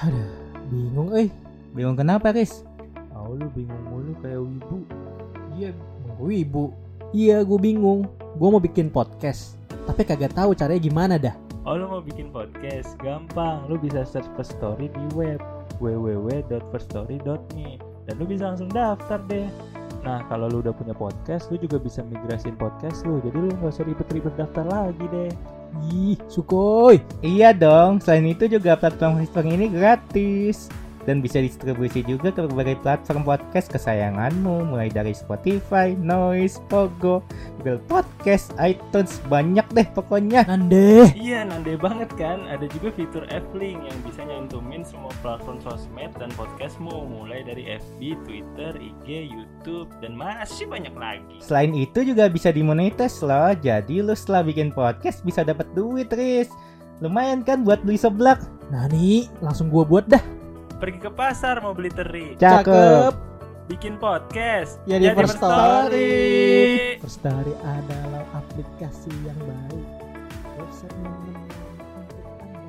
Aduh, bingung eh. Bingung kenapa, Riz? Oh, lu bingung mulu kayak wibu. Iya, wibu. Iya, gue bingung. Gue mau bikin podcast, tapi kagak tahu caranya gimana dah. Oh lu mau bikin podcast? Gampang, lu bisa search First Story di web www.firststory.me dan lu bisa langsung daftar deh. Nah kalau lu udah punya podcast, lu juga bisa migrasin podcast lu. Jadi lu nggak usah ribet-ribet daftar lagi deh. Ih, sukoy. Iya dong, selain itu juga platform History ini gratis dan bisa distribusi juga ke berbagai platform podcast kesayanganmu mulai dari Spotify, Noise, Pogo, Google Podcast, iTunes, banyak deh pokoknya. Nande. Iya, nande banget kan? Ada juga fitur F-Link yang bisa nyantumin semua platform sosmed dan podcastmu mulai dari FB, Twitter, IG, YouTube, dan masih banyak lagi. Selain itu juga bisa dimonetize loh, jadi lu setelah bikin podcast bisa dapat duit, Riz. Lumayan kan buat beli seblak? Nani, langsung gua buat dah. Pergi ke pasar mau beli teri, Cakep. bikin podcast. Ya di Jadi First Story. First Story adalah aplikasi yang baik. Website yang benar untuk Anda.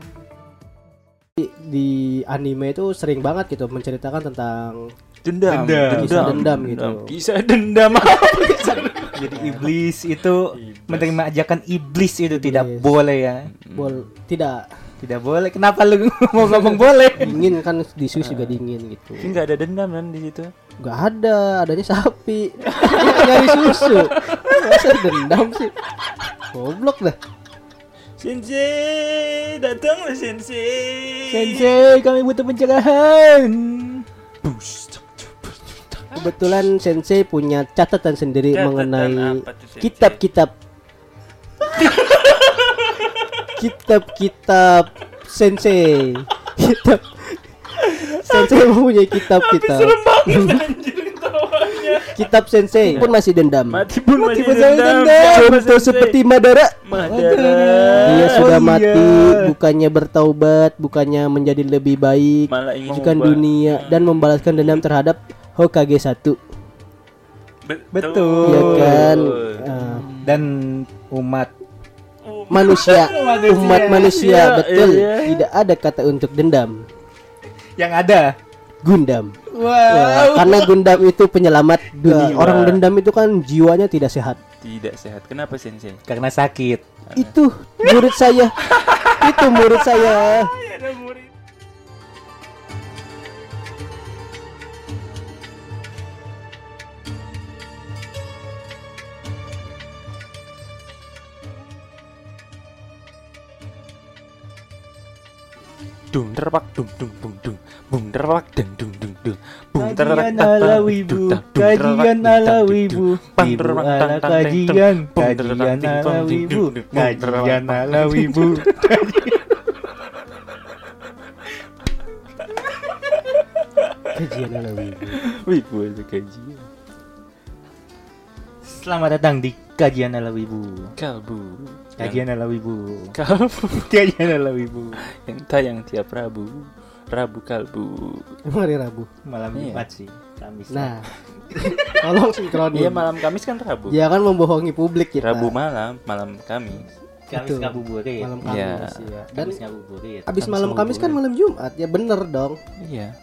di anime itu sering banget gitu menceritakan tentang Dendam, Dendam. Kisah dendam gitu. Kisah dendam. Jadi iblis itu Iblis. menerima ajakan iblis itu tidak Iblis. boleh ya. bol tidak Tidak boleh. Kenapa lu mau ngomong boleh? dingin kan di Swiss juga dingin gitu. Ini nggak ada dendam kan di situ. Gak ada, adanya sapi. Nyari susu. Masa dendam sih? Goblok dah. Sensei, datanglah Sensei. Sensei, kami butuh pencerahan. Kebetulan Sensei punya catatan sendiri Catatan mengenai kitab-kitab kitab-kitab Sensei. Kitab Sensei mempunyai kitab-kitab. Kitab Sensei pun masih dendam. Mati pun masih pun masih dendam. Contoh seperti Madara. Madara. Dia sudah iya. mati, bukannya bertaubat, bukannya menjadi lebih baik, Malah ingin menunjukkan mengubah. dunia dan membalaskan dendam terhadap Hokage 1. Betul. Ya kan? Ah, Dan umat manusia, Manusia. umat manusia, Iya, betul. iya. Tidak ada kata untuk dendam. yang ada. Gundam. Wow. Ya, karena Gundam itu penyelamat dunia. Jiwa. Orang dendam itu kan jiwanya tidak sehat. Tidak sehat. Kenapa Sensei? Karena sakit. Itu murid saya. itu murid saya. Ada murid. Dung terpak dung dung dung dung bung terpak dung dung dung dung bung terak Kajian ala wibu, kajian ala wibu, wibu ala kajian, kajian ala wibu, kajian ala wibu. Kajian ala wibu. wibu itu kajian Selamat datang di kajian ala wibu. kalbu Kajian ala wibu. kalbu Kajian ala wibu. yang tayang tiap Rabu Rabu kalbu Emang hari Rabu. Malam Iya. Jumat sih. Kamis. Nah, tolong sinkronin. iya malam Kamis kan Rabu Jangan membohongi publik kita. Rabu malam malam Kamis Kamis ngabuburit. malam Iya. Kamis ya. Dan Kamis ngabuburit. abis malam Kamis kan malam Jumat ya bener dong. iya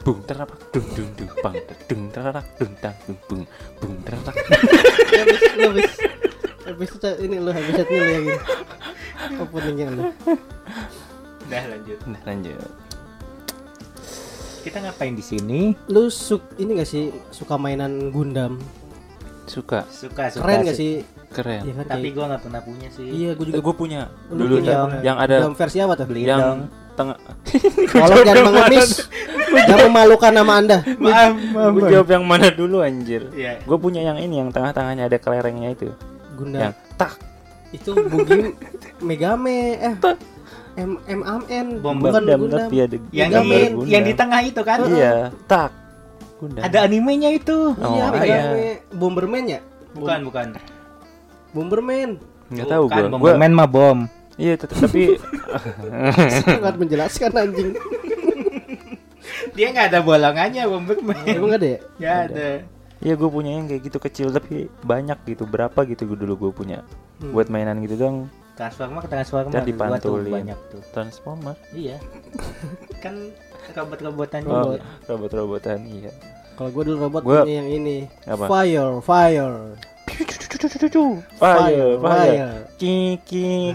bung terapak dung dung dung bang dung terarak dung tang dung bung bung terarak habis lu habis itu ini lu habis ini lu yang ini. openingnya lu. Udah lanjut. nah lanjut Kita ngapain di sini? Lu suk ini gak sih suka mainan Gundam? suka Suka, suka. Keren gak sih? keren Iya kan Tapi kayak- gua nggak pernah punya sih. Iya, gue juga gue punya Lu dulu punya yang, yang ada Gundam versi apa tuh? Beliin yang dong. tengah Tolong jangan mengemis. Jangan memalukan nama Anda. Maaf, maaf. gue jawab yang mana dulu anjir Iya. gue punya yang ini yang tengah-tengahnya ada kelerengnya itu Gundam. yang tak Itu Bugim Megame eh M M M N Bom bukan Gundam Gundam. ada Yang Gundam, di Gundam. yang di tengah itu kan? iya tak Gundam Ada animenya itu. Oh, Iya, apa Megame Bomberman ya? Bukan, bukan. Bomberman. nggak tahu gue Bomberman mah bom. iya tapi Sangat menjelaskan anjing. Dia nggak ada bolongannya Bomberman. Emang ada ya? Ya ada. Iya gue punya yang kayak gitu kecil tapi banyak gitu berapa gitu gue dulu gue punya Hmm. buat mainan gitu dong Transformer Transformer Ntar gua tuh dipantulin. banyak tuh. Transformer. Iya. kan robot-robotan Oh, juga. robot-robotan iya. Kalau gue dulu robot Gua- punya yang ini. Apa? Fire, fire. Fire, fire. Kiki.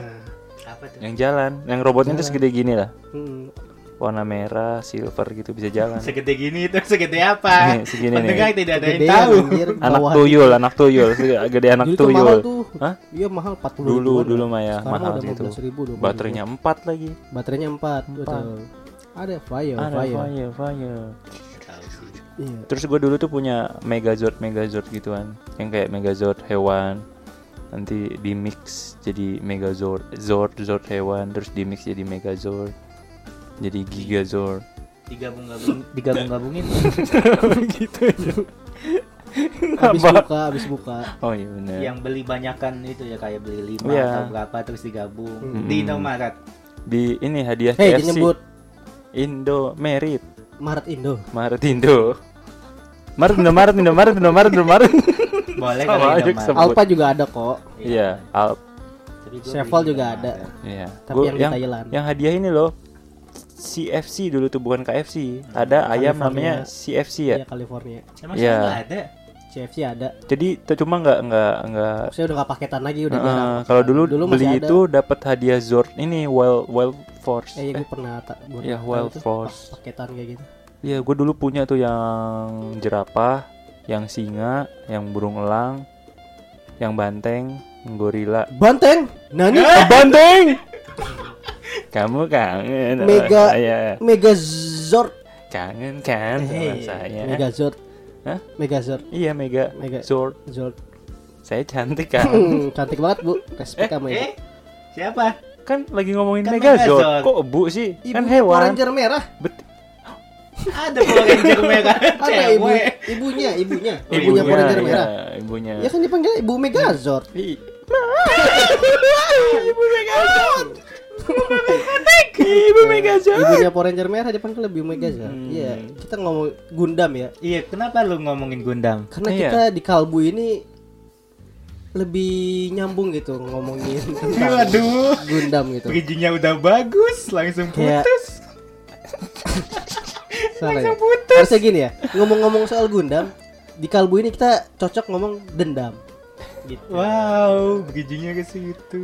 Apa tuh? Yang jalan, yang robotnya tuh segede gini lah. Hmm. Warna merah, silver gitu bisa jalan. Segede gini itu segede apa? Nih, segini nih. Pendengar tidak ada yang tahu. anjir, Anak tuyul, anak tuyul, gede anak mahal tuyul. tuh. Hah? Iya mahal 40 Dulu dulu mah ya mahal udah gitu. 15 ribu, 20 Baterainya. 4 lagi. Baterainya 4, Empat. betul. Ada fire, Ada fire. fire, fire. Iya. Terus gue dulu tuh punya Megazord, Megazord gituan, yang kayak Megazord hewan, nanti di mix jadi Megazord, Zord, Zord hewan, terus di mix jadi Megazord, jadi Gigazord. Digabung-gabung digabung-gabungin. gitu ya. Habis Apa? buka, habis buka. Oh iya benar. yang beli banyakan itu ya kayak beli lima Iya. atau berapa terus digabung Hmm. di Indomaret. Di ini hadiah Hei, KFC. nyebut Indo Merit, Maret Indo. Maret Indo. Maret Indo, Maret Indo, Maret Indo, Maret Indo, Maret. Boleh Sama kali aja Indomaret. kesebut. Alfa juga ada kok. Iya, Alp. Tapi gua Sevel juga ada. Iya. Tapi Gua yang di Thailand. yang hadiah ini loh. CFC dulu tuh bukan KFC. Ada ayam California. namanya CFC ya. Iya, California. Emang Iya. nggak ada? CFC ada. Jadi tuh cuma nggak nggak nggak. Saya udah gak paketan lagi, udah Eh, jarang. kalau dulu, Dulu beli ada. itu dapat hadiah Zord ini Wild Wild Force. Eh, Eh, gue pernah tak Iya, tahu Wild Force. pa- paketan kayak gitu. Iya, gue dulu punya tuh yang jerapah, yang singa, yang burung elang, yang banteng, gorila. Banteng. Nani? Ah, banteng. Kamu kangen sama Mega- saya. Megazord. Kangen kan sama Hey, saya. Megazord. Hah? Megazord. Iya Mega, Mega- Zord. Zord. Saya cantik kan. Cantik banget, Bu. Respect sama ibu. Eh, siapa? kan lagi ngomongin Kan Megazord. Megazord. Kok bu sih? Ibu kan hewan. Ranger merah. Bet- Ada Power Ranger merah Ada ibu, ibunya, ibunya. Oh, ibunya Power Ranger iya, merah. ibunya. Ya kan dipanggil Ibu Megazord. Ibu Megazord. Ibu Megazord. Ibunya Power Ranger merah dipanggil Ibu Megazord. Hmm. Iya, kita ngomong Gundam ya. Iya, kenapa lu ngomongin Gundam? Karena Iya. kita di Kalbu ini lebih nyambung gitu ngomongin tentang Waduh, Gundam gitu. bridgingnya udah bagus, langsung putus. Salah ya? Harusnya gini ya, ngomong-ngomong soal Gundam, di Kalbu ini kita cocok ngomong dendam. Gitu. Wow, bridgingnya ke situ.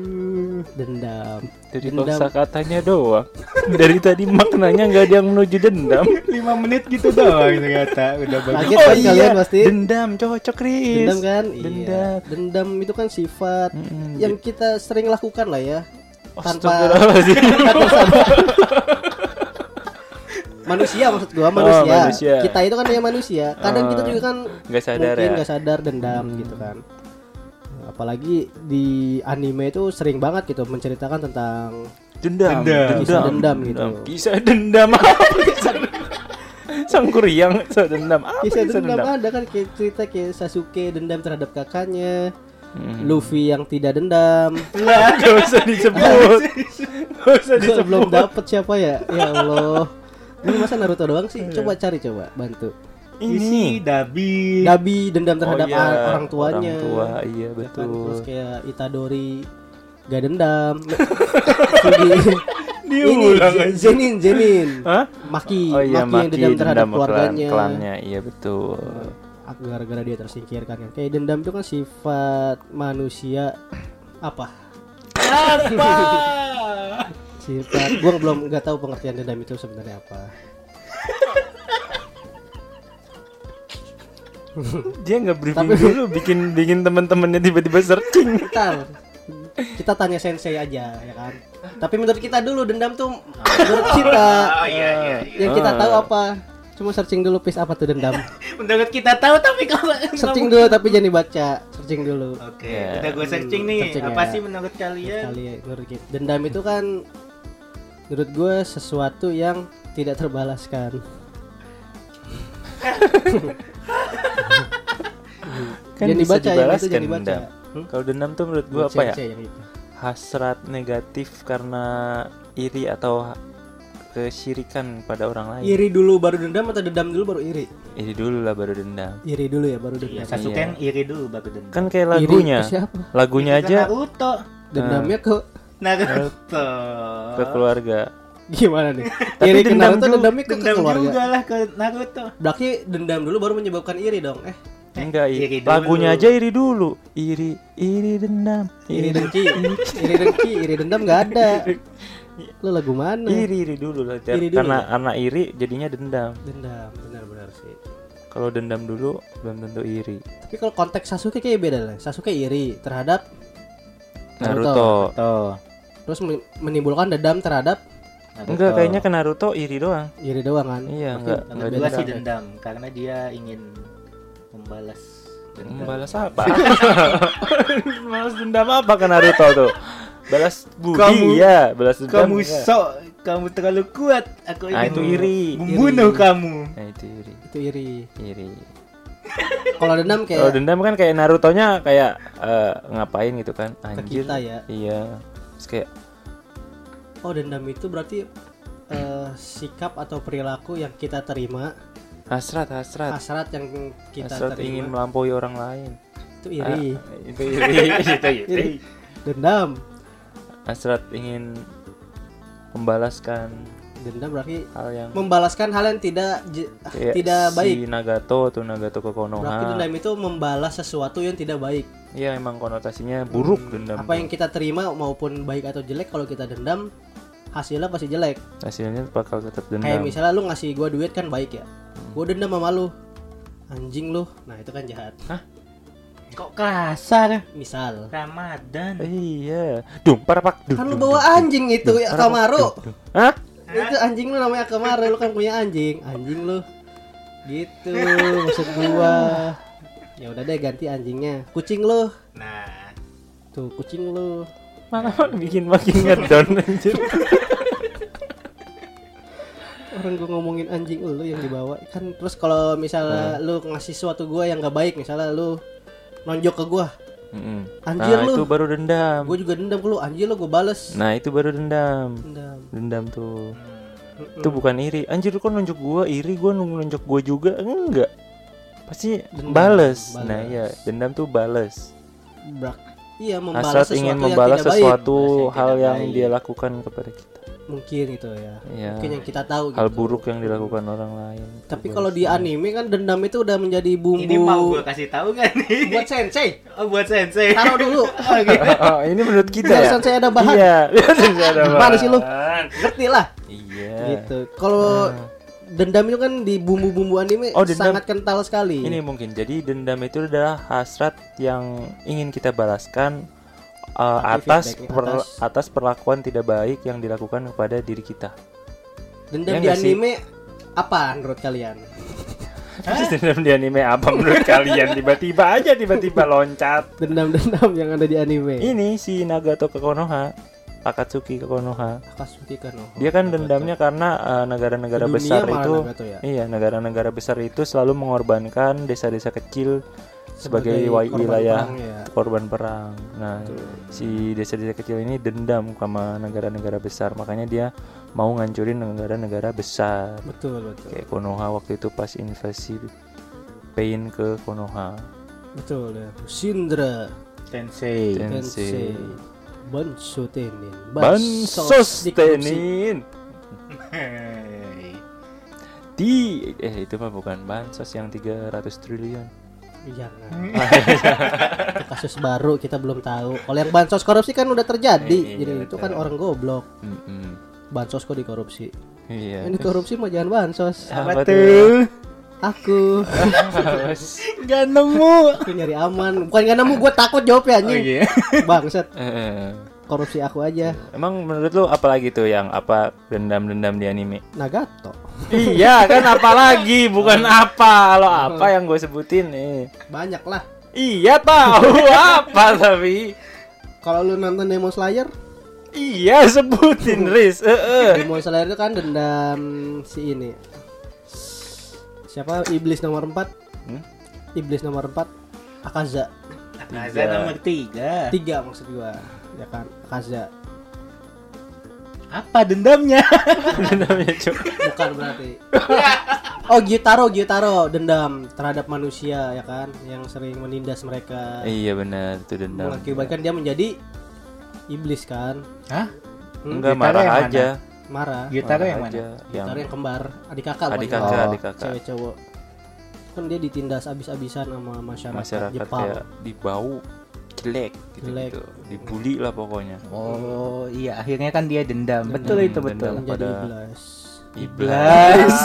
Dendam. Dari Dendam. kosa katanya doang. Dari tadi maknanya nggak ada yang menuju dendam. 5 menit gitu doang ternyata udah bagus. Kaget kan kalian pasti? Dendam cocok Riz. Dendam kan? Dendam. Iya. Dendam itu kan sifat Mm-mm. yang kita sering lakukan lah ya. Tanpa manusia maksud gua manusia. Oh, manusia. Kita itu kan hanya manusia. Kadang kita Oh, juga kan nggak sadar mungkin ya. nggak sadar dendam gitu kan. Apalagi di anime itu sering banget gitu menceritakan tentang Dendam. Dendam. Kisah dendam gitu. Kisah dendam apa? Kisah dendam. Sang Kuryang kisah dendam apa? kisah dendam ada kan kayak cerita kayak Sasuke dendam terhadap kakaknya, Hmm. Luffy yang tidak dendam. Lah, gak usah disebut. Gak usah disebut. belum dapet siapa ya? Ya Allah. Ini masa Naruto doang sih? Coba cari coba, bantu. Ini Dabi. Dabi dendam terhadap Oh, iya. orang tuanya. Orang tua, iya Ya kan? Terus betul. kayak Itadori gak dendam. Sugi- ini Diulang Z- Zenin, Zenin. Hah? Maki, Oh iya, Maki yang dendam terhadap dendam keluarganya. klan, klannya, iya betul. Aku gara-gara dia tersingkirkan kan. Kayak dendam itu kan sifat manusia apa? Apa? Sifat gua belum nggak tahu pengertian dendam itu sebenarnya apa. Dia nggak briefing Tapi- dulu, bikin bikin teman-temannya tiba-tiba searching. Bentar. Kita tanya sensei aja ya kan. Tapi menurut kita dulu dendam tuh menurut kita Oh iya iya. yang kita Ah. tahu apa? Cuma searching dulu please apa tuh dendam. Menurut kita tahu tapi kalau searching dulu tapi jangan dibaca. Searching dulu. Oke, Ya. udah gue searching nih. Searching apa ya. sih menurut kalian? Kali ya, menurut kita. Dendam itu kan menurut gue sesuatu yang tidak terbalaskan. Kan bisa dibaca yang itu jangan dibaca. dendam. Hmm? Kalau dendam tuh menurut gua apa ya? sensei yang itu. Hasrat negatif karena iri atau kesyirikan pada orang lain. Iri dulu baru dendam atau dendam dulu baru iri? Iri dulu lah baru dendam. Iri dulu ya baru Iya, dendam. Sasuke Iya. kan iri dulu baru dendam. Kan kayak Iri lagunya. ke siapa? Lagunya kan aja Naruto. Dendamnya ke Naruto. ke keluarga. Gimana nih? Tapi iri ke dendam Naruto juga- dendamnya ke, Dendam keluarga. juga lah ke Naruto. Berarti dendam dulu baru menyebabkan iri dong. Eh, Enggak, iri dulu. lagunya aja iri dulu. Iri, iri dendam. iri dengki, iri dengki, iri dendam nggak ada. Lu lagu mana? Iri, iri dulu lah. Iri dulu Karena ya? karena iri jadinya dendam. Dendam, benar-benar sih. Kalau dendam dulu belum tentu iri. Tapi kalau konteks Sasuke kayak beda lah. Sasuke iri terhadap Naruto. Tuh. terus men- menimbulkan dendam terhadap Enggak, kayaknya ke Naruto iri doang. iri doang kan. Iya, enggak, Yang enggak kedua dendam. sih dendam karena dia ingin membalas dendam. Membalas apa? Balas dendam apa ke Naruto tuh? Balas budi Kamu- ya, balas dendam. Kamu enggak. sok, kamu terlalu kuat. Aku Nah, ingin itu iri. membunuh Iri. kamu. Nah, itu iri. Itu iri. Iri. Kalau dendam Kalau kayak dendam kan kayak Naruto-nya kayak eh, ngapain gitu kan? ke Anjir. kita ya. Iya. Terus kayak Oh, dendam itu berarti eh, sikap atau perilaku yang kita terima, hasrat, hasrat. hasrat yang kita hasrat ingin terima. melampaui orang lain. Itu iri. Ah, itu iri. itu iri. Iri. Dendam. Hasrat ingin membalaskan Dendam berarti hal yang membalaskan hal yang tidak kayak tidak baik. si Nagato tuh Nagato ke Berarti Konoha. dendam itu membalas sesuatu yang tidak baik. Iya emang konotasinya buruk dendam. Apa tuh. yang kita terima maupun baik atau jelek kalau kita dendam hasilnya pasti jelek. hasilnya bakal tetap Kayak dendam. misalnya lu ngasih gua duit kan baik ya. Hmm. Gua dendam sama lu. Anjing lu. Nah, itu kan jahat. Kok kasar? Misal. Ramadan. Iya. Dung parapak dung. Kan lu bawa anjing itu ya Kamaru. Hah? Itu anjing lu namanya Kamaru, lu kan punya anjing. Anjing lu. Gitu maksud gua. Ya udah deh ganti anjingnya. Kucing lu. Nah, Tuh, kucing lu. Malah bikin makin ngedon anjir. Orang gua ngomongin anjing lu yang dibawa kan terus kalau misalnya lu ngasih sesuatu gua yang gak baik misalnya lu nonjok ke gua Mm-mm. Anjir nah, lu. itu baru dendam. gue juga dendam ke lu anjir lu gue bales Nah, itu baru dendam. dendam Dendam tuh. Itu bukan iri. Anjir lu kok nunjuk gua iri, gua nung- nunjuk gua juga. Enggak. Pasti Dendam, bales. bales. Nah, iya, dendam tuh bales. Brak. iya membalas Hasrat sesuatu ingin yang membalas tidak baik sesuatu yang hal yang baik. dia lakukan kepada kita. Mungkin itu ya Iya. mungkin yang kita tahu Hal gitu. buruk yang dilakukan orang lain. tapi kalau di anime kan dendam itu udah menjadi bumbu ini mau gue kasih tahu kan nih? buat sensei Oh, buat sensei. taruh dulu Oh, gitu. oh, ini menurut kita ya. sensei ada bahan Iya, sensei ada Gimana sih lu? bahan. ngerti lah Iya. gitu kalau dendam itu kan di bumbu-bumbu anime Oh, dendam. sangat kental sekali Ini mungkin jadi dendam itu adalah hasrat yang ingin kita balaskan uh, atas per- atas. atas perlakuan tidak baik yang dilakukan kepada diri kita. dendam Ya di nggak sih? anime apa menurut kalian dendam di anime apa menurut kalian? Tiba-tiba aja tiba-tiba loncat. dendam-dendam yang ada di anime Ini si Nagato ke Konoha, Akatsuki ke Konoha. Akatsuki kan oh. Dia kan dendamnya karena uh, negara-negara Dunia besar itu Nagato ya? Iya, negara-negara besar itu selalu mengorbankan desa-desa kecil sebagai, wa- korban wilayah perang ya. korban perang. Nah, si desa-desa kecil ini dendam sama negara-negara besar, makanya dia mau ngancurin negara-negara besar. betul betul Kayak Konoha waktu itu pas invasi Pain ke Konoha. betul ya Shindra Sensei. Tensei. Tensei Banso Tenin Bansos dikorupsi. Tenin. Hei. Di eh itu mah bukan bansos yang 300 triliun. Jangan. Itu kasus baru kita belum tahu. Kalau yang bansos korupsi kan udah terjadi. Iya, Jadi itu kan orang goblok. Mm-mm. Bansos kok dikorupsi? Iya. Ini korupsi mah jangan bansos. Apa Apa tuh? Aku. Gak nemu. Aku nyari aman. Bukan gak nemu gue takut jawab ya anjing iya. Bangsat. Eh, Korupsi aku aja. Emang menurut lu apa lagi tuh yang apa dendam-dendam di anime? Nagato. Iya kan apa lagi? Bukan apa. Lo apa yang gue sebutin nih? Banyak lah iya tahu apa tapi. Kalau lu nonton Demon Slayer? Iya sebutin Riz. Eh, eh. Demon Slayer itu kan dendam si ini. Siapa? Iblis nomor 4 Hmm? Iblis nomor 4 Akaza Akaza nomor tiga. Tiga maksud gua Ya kan Akaza Apa dendamnya? dendamnya Cuk. Bukan berarti Oh Gyutaro Gyutaro Dendam terhadap manusia ya kan Yang sering menindas mereka iya benar itu dendam Mengakibatkan dia menjadi iblis kan. Hah? Hmm, Enggak marah yang mana? aja. marah. Marah yang mana? aja. Yang yang kembar, adik kakak adik kakak, Oh. adik kakak. Cewek cowok. Kan dia ditindas abis-abisan sama masyarakat, Masyarakat Jepang. kayak dibau jelek gitu, Jelek. gitu. Dibully lah pokoknya. Oh iya akhirnya kan dia dendam. Dendam. Betul itu Dendam. betul. Menjadi pada- iblis. Iblis.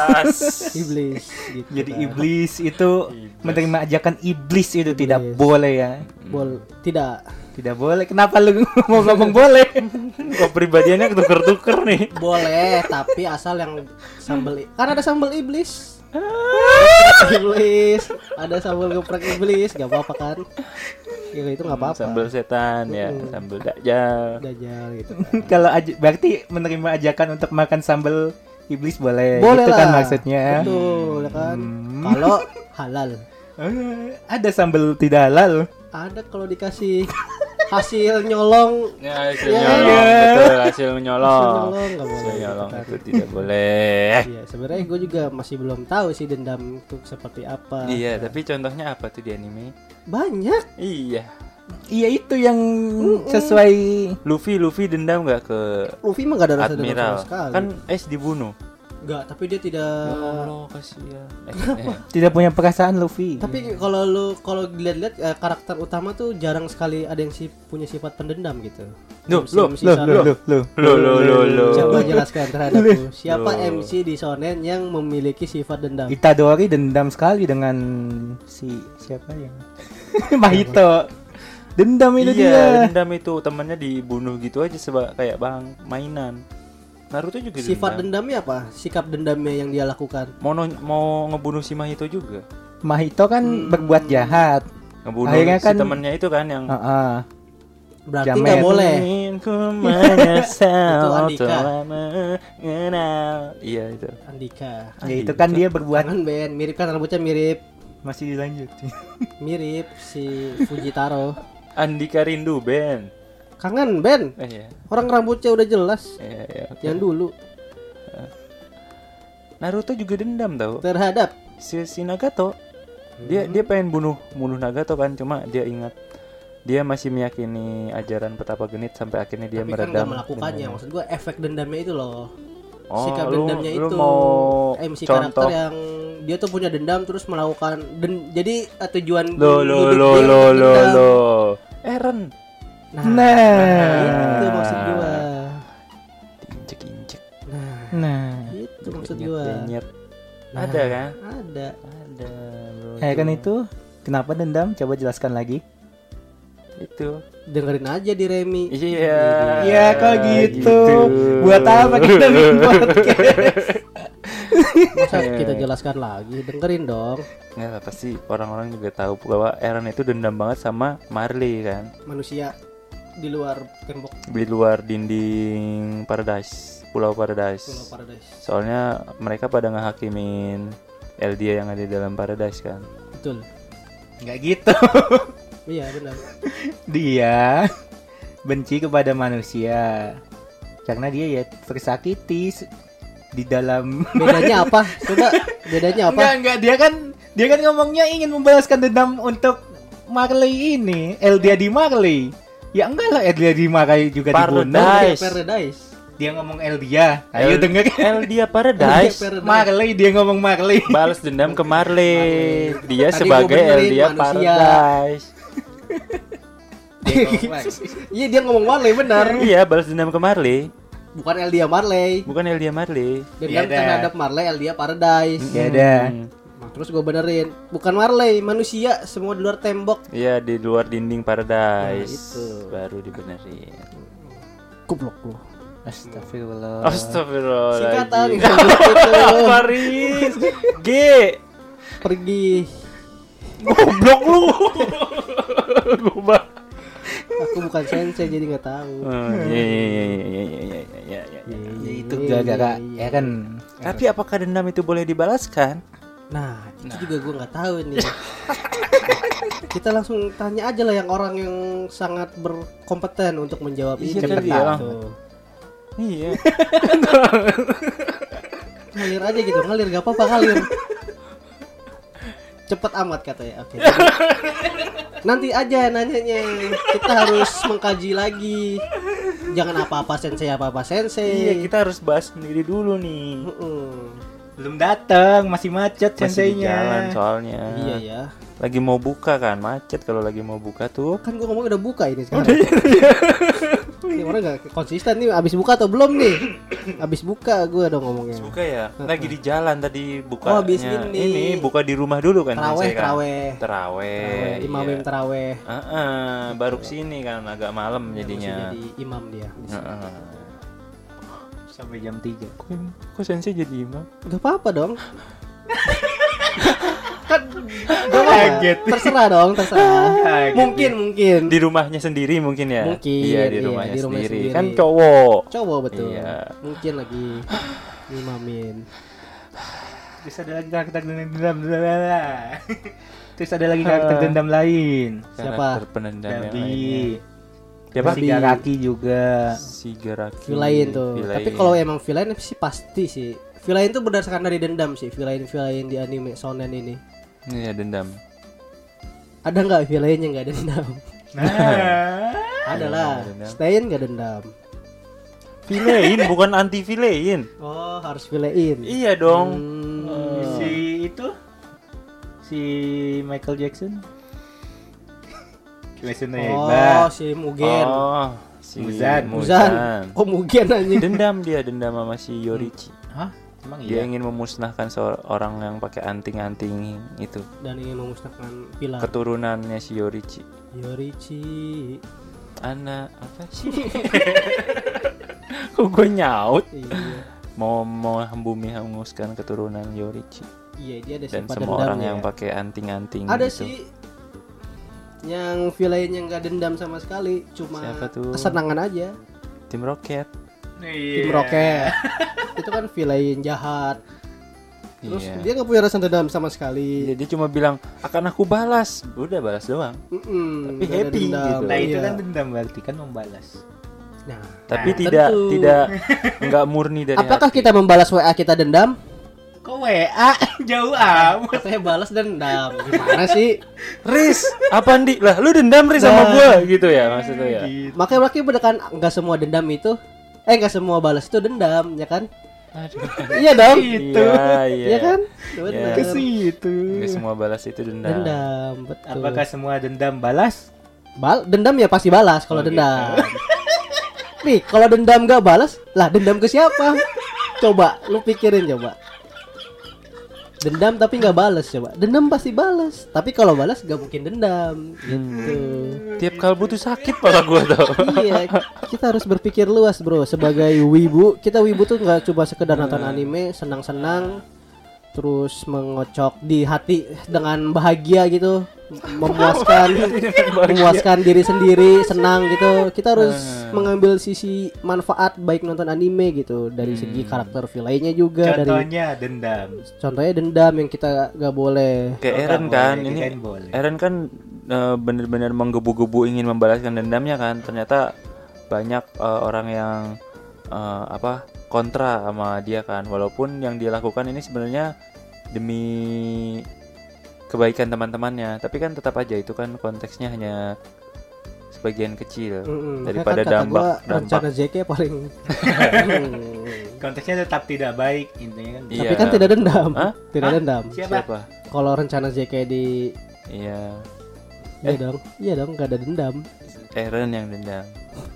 Iblis gitu. Jadi kan. iblis itu Iblis. menerima ajakan iblis itu tidak Iblis. boleh ya. Bol tidak Tidak boleh. Kenapa lu mau ngomong boleh? Kok pribadiannya tuker-tuker nih? boleh tapi asal yang sambal i- kan ada sambal iblis. Iblis, ada sambal geprek iblis, gak apa-apa kan? Ya itu nggak apa-apa. Sambal setan ya, sambal dajjal. Dajjal gitu. Kalau aj- berarti menerima ajakan untuk makan sambal iblis boleh. Boleh itu lah. kan maksudnya. Betul ya kan. Hmm. Kalau halal. Eh, ada sambal tidak halal. Ada kalau dikasih hasil nyolong Ya, hasil Ya. nyolong, betul, hasil nyolong. hasil nyolong boleh. Hasil nyolong itu tidak boleh. Iya, sebenarnya gue juga masih belum tahu sih dendam itu seperti apa. Iya, tapi contohnya apa tuh di anime? Banyak. Iya. Iya itu yang sesuai Luffy, Luffy dendam nggak ke Luffy mah gak ada rasa dendam Admiral? sama sekali. Kan Ace dibunuh. Enggak, tapi dia tidak Ya Allah, kasihan. Eh, eh. tidak punya perasaan Luffy. Tapi kalau lu kalau dilihat-lihat eh, karakter utama tuh jarang sekali ada yang si, punya sifat pendendam gitu. Shonen. loh, loh, loh. Lo lo lo lo. Coba jelaskan terhadapku. Siapa Loh. MC di Shonen yang memiliki sifat dendam? Itadori dendam sekali dengan si siapa yang Mahito. Dendam itu dia. Iya, dendam itu temannya dibunuh gitu aja seba kayak bang mainan. Naruto juga Sifat dendam. dendamnya apa? Sikap dendamnya yang dia lakukan. Mau no- mau ngebunuh si Mahito juga. Mahito kan Hmm. berbuat jahat. Ngebunuh Akhirnya si kan- temannya itu kan yang Heeh. Berarti Jamet. nggak boleh. Itu Andika. Iya itu. Andika. Ya itu kan dia berbuat Jangan Ben, mirip kan rambutnya mirip, masih dilanjut. mirip si Fujitaro. Andika Rindu Ben. Kangen Ben, Eh, iya. orang rambutnya udah jelas. Iya, iya, oke. Yang dulu Naruto juga dendam tau. terhadap Si, si Nagato dia dia pengen bunuh bunuh Nagato kan cuma dia ingat dia masih meyakini ajaran petapa genit sampai akhirnya dia tapi kan meredam nggak melakukannya. Maksud gua efek dendamnya itu loh. Oh, Sikap lu- dendamnya lu itu. mau MC contoh karakter yang dia tuh punya dendam terus melakukan den jadi eh, tujuan lo lo lo lo lo lo Eren Nah, Nah. itu maksud gua. injek injek Nah, Nah, itu maksud gua. Nah, ada kan Ada. ada bro ya kan itu kenapa dendam? Coba jelaskan lagi. itu Dengerin aja di Remi. iya Iya kok gitu. Buat apa kita bikin podcast? Masa Iya. kita jelaskan lagi? Dengerin dong. nggak pasti orang-orang juga tahu bahwa Eren itu dendam banget sama Marley kan Manusia di luar tembok di luar dinding Paradise Pulau Paradise Pulau Paradise. Soalnya mereka pada ngehakimin Eldia yang ada di dalam Paradise kan. Betul. Enggak gitu. Iya benar. Dia benci kepada manusia karena dia ya tersakiti di dalam Bedanya apa? Coba bedanya apa? Enggak, enggak, dia kan dia kan ngomongnya ingin membalaskan dendam untuk Marley ini, Eldia di Marley. Ya enggak lah, Eldia di Marley juga dibunuh. Paradise. Paradise. Dia ngomong Eldia. Ayo El- denger. Eldia Paradise Paradise. Marley dia ngomong Marley. balas dendam ke Marley. Dia Tadi sebagai Eldia manusia. Paradise. Iya dia ngomong Marley benar. iya, balas dendam ke Marley. Bukan Eldia Marley. Bukan Eldia Marley. Iya Dendam terhadap Marley Eldia Paradise. Ya udah. Hmm. Nah, terus gue benerin bukan Marley manusia semua di luar tembok iya di luar dinding paradise nah, itu. baru dibenerin kublok lu Astagfirullah. Astagfirullah. Singkatan itu. Paris. G. Pergi. Goblok lu. Gua Aku bukan sensei jadi nggak tahu. Oh, iya, iya, iya, iya iya iya iya iya iya iya. Itu gara-gara ya kan. Tapi apakah dendam itu boleh dibalaskan? Nah, itu juga gue nggak tahu nih. Kita langsung tanya aja lah yang orang yang sangat berkompeten untuk menjawab Iya, ini. kan, iya. Iya. Ngalir aja gitu, ngalir gak apa-apa ngalir. Cepet amat katanya. Oke. Nanti aja nanyanya. Kita harus mengkaji lagi. jangan apa-apa sensei apa-apa Iya, sensei. kita harus bahas sendiri dulu nih. Mm-mm. Belum datang, masih macet Masih senseinya. jalan soalnya. Iya ya. Lagi mau buka kan, macet kalau lagi mau buka tuh. Kan gua ngomong udah buka ini sekarang. Ini orang nggak konsisten nih abis buka atau belum nih? Abis buka gua dong ngomongnya. Buka ya? Lagi di jalan tadi buka. Oh, habis ini. buka di rumah dulu kan Teraweh, kan? teraweh. Teraweh. Imam iya. imam teraweh. Heeh, baru ke sini kan agak malam Masih jadinya. jadi imam dia. di sini. Heeh. Sampai jam 3. Kok, kok sensei jadi imam? Gak apa-apa dong. kan gak. Kaget. Terserah dong, terserah. Kaget mungkin, mungkin. Di rumahnya sendiri mungkin ya? Mungkin, Iya, di iya, rumahnya di rumahnya sendiri. sendiri. Kan cowok. Cowok betul. Iya. Mungkin lagi imamin. Terus ada lagi karakter dendam Terus ada lagi karakter dendam lain. Siapa? Karakter penendam yang lainnya. Siapa? Si Garaki juga. Si Garaki. Villain tuh. Villain. Tapi kalau emang villain sih pasti sih. Villain tuh berdasarkan dari dendam sih. Villain villain di anime shonen ini. Iya, dendam. Ada nggak villain yang nggak dendam? Nah. Ada lah. Stain nggak dendam. Villain bukan anti villain. Oh harus villain. Iya dong. Hmm. si itu si Michael Jackson. Jackson Oh hebat. si Mugen. Oh, si Muzan. Muzan. Oh Mugen anjing. Dendam dia dendam sama si Yorichi. Hah? Emang Dia iya? ingin memusnahkan seorang yang pakai anting-anting itu. Dan ingin memusnahkan pilar. Keturunannya si Yorichi. Yorichi. Anak apa sih? Kok gue nyaut? Iya. Mau mau bumi hanguskan keturunan Yorichi Iya dia ada dan semua orang ya. yang pakai anting-anting Ada gitu. sih yang villain yang nggak dendam sama sekali, cuma Siapa tuh? kesenangan aja. Tim Rocket. Iya. Tim Rocket. itu kan villain jahat. Terus Iya. dia nggak punya rasa dendam sama sekali. Iya, dia cuma bilang akan aku balas. Udah balas doang. Mm-mm, Tapi nggak ada happy dendam. gitu. Nah itu Iya. kan dendam berarti kan membalas. Nah, Tapi Nah, tidak tentu. tidak nggak murni dari apakah hati. kita membalas WA kita dendam? Kok WA jauh amat? Katanya balas dendam. Gimana sih? Riz, apa Andi? Lah, lu dendam Riz sama Nah. gua gitu ya maksudnya ya. Makanya berarti bener kan nggak semua dendam itu eh nggak semua balas itu dendam, ya kan? Aduh. iya dong. Itu. Iya, iya. Iya kan? Iya. Ke situ. Nggak semua balas itu dendam. Dendam, betul. Apakah semua dendam balas? Bal dendam ya pasti balas kalau Oh, gitu. dendam. Nih, kalau dendam gak balas, lah dendam ke siapa? Coba lu pikirin coba. Dendam tapi nggak balas coba. Dendam pasti balas. Tapi kalau balas gak mungkin dendam gitu. Tiap kalbu tuh sakit pala gua tau. iya, kita harus berpikir luas, Bro. Sebagai wibu, kita wibu tuh nggak coba sekedar nonton anime, senang-senang terus mengocok di hati dengan bahagia gitu. Memuaskan memuaskan diri sendiri senang gitu. Kita harus mengambil sisi manfaat baik nonton anime gitu. Dari segi karakter villainnya juga dari Contohnya dendam. contohnya dendam yang kita gak boleh. Kayak Oh, Eren kan, boleh, ini kirain boleh. Eren kan eh, bener-bener menggebu-gebu ingin membalaskan dendamnya kan. Ternyata banyak eh, orang yang eh, apa kontra sama dia kan. Walaupun yang dia lakukan ini sebenarnya demi kebaikan teman-temannya, tapi kan tetap aja itu kan konteksnya hanya sebagian kecil makanya daripada kan kata dampak gua dampak. rencana JK paling. Konteksnya tetap tidak baik intinya kan. Iya. tapi kan tidak dendam Hah? tidak Hah? dendam Siapa? Siapa? kalau rencana JK di Iya, iya dong iya dong gak ada dendam Eren yang dendam.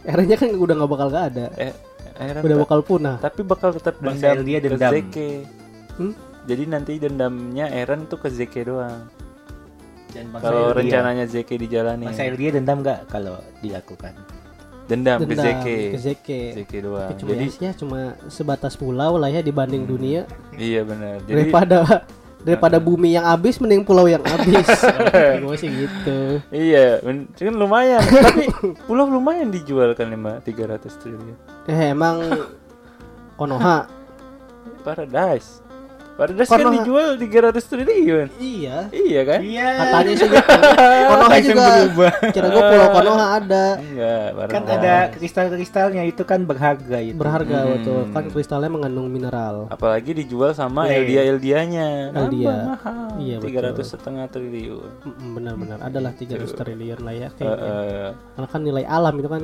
R-nya kan udah nggak bakal gak ada Eh, Eren udah bakal punah tapi bakal tetap dendam dia ke dendam. Zeke. Hmm? Jadi nanti dendamnya Eren tuh ke Zeke doang. Kalau rencananya Zeke dijalani. Sail dia dendam nggak kalau dilakukan? Dendam, ke dendam Zeke. ke Zeke Zeke doang. Tapi cuma Jadi ya cuma sebatas pulau lah ya dibanding dunia iya benar. Jadi daripada daripada bumi yang habis mending pulau yang habis gue sih gitu iya, kan lumayan. Tapi pulau lumayan dijual kan lima 300 triliun. eh emang Konoha Paradise. Paradise kan dijual 300 triliun. Iya. Iya kan? Iya. Katanya sih gitu. Konoha juga. berubah. Kira gue Pulau Konoha ada. Enggak, Kan Paradise. ada kristal-kristalnya itu kan berharga itu. Berharga Hmm. betul. Kan kristalnya mengandung mineral. Apalagi dijual sama Weh. Eldia Eldianya. Eldia. mahal. Iya, betul. Tiga ratus setengah triliun. Benar-benar adalah 300 triliun lah ya kayaknya. eh, Karena kan nilai alam itu kan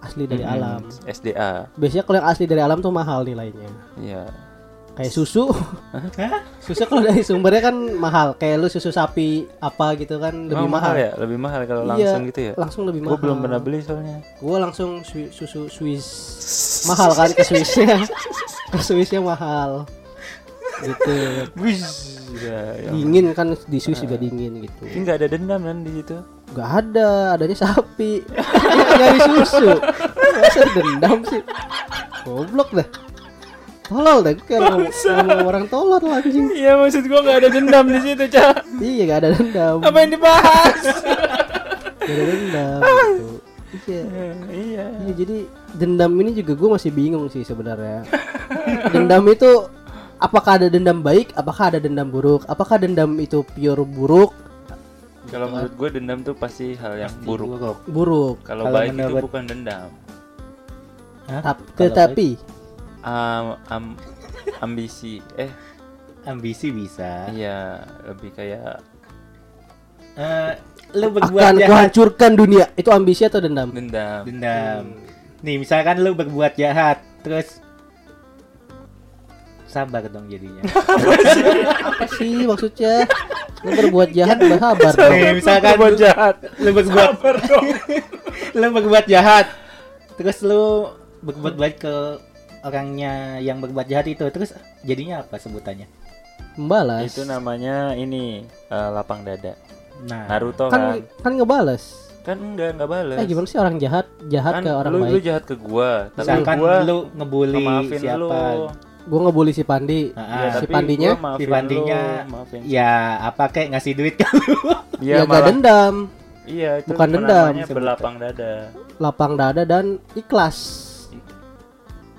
asli dari mm, alam. SDA. Biasanya kalau yang asli dari alam tuh mahal nilainya. Iya. Kayak susu. Hah? susu kalau dari sumbernya kan mahal. Kayak lu susu sapi apa gitu kan lebih Oh, mahal. ya, lebih mahal kalau Iya, langsung gitu ya. Langsung lebih mahal. belum pernah beli soalnya. Gue langsung susu Swiss mahal kan ke Swissnya. ke Swissnya mahal. Gitu. Ya, ya. Dingin kan di Swiss juga dingin gitu. Ini nggak ada dendam kan di situ. Gak ada, adanya sapi. Nyari susu. Masa dendam sih? Goblok dah. Tolol dah, kayak ngomong, ngomong orang tolol lah anjing. Iya maksud gua nggak ada dendam di situ cah. Iya gak ada dendam. Apa yang dibahas? Gak ada dendam gitu. Iya. iya. Iya jadi dendam ini juga gue masih bingung sih sebenarnya. dendam itu apakah ada dendam baik, apakah ada dendam buruk, apakah dendam itu pure buruk? Kalau menurut gue dendam tuh pasti hal yang buruk. Buruk. Kalau Kalau baik itu bukan dendam. Tap- tetapi Am- am- ambisi. Eh, Ambisi bisa. iya, lebih kayak Eh, lu berbuat akan jahat kuhancurkan dunia. Itu ambisi atau dendam? dendam. dendam. Nih, misalkan lu berbuat jahat, terus sabar dong jadinya. Apa sih maksudnya? Lu berbuat jahat bersabar dong. Nih, misalkan Berbuat lu, jahat. lu berbuat lu berbuat jahat. Terus lu berbuat baik ke orangnya yang berbuat jahat itu, terus jadinya apa sebutannya? Membalas. Itu namanya ini eh, lapang dada. Nah, Naruto kan kan. kan ngebales. Kan enggak enggak balas. Eh gimana sih orang jahat jahat kan ke orang lu, lu baik? jahat ke gua, tapi misalkan gua lu ngebully maafin siapa? lu. Gua ngebully si Pandi. Nah, Iya, si tapi Pandinya? Si Pandinya, lu, maafin. Ya, apa kayak ngasih duit ke lu? Iya, ya gak malah- dendam, Iya, itu Bukan dendam. namanya berlapang dada. lapang dada dan ikhlas.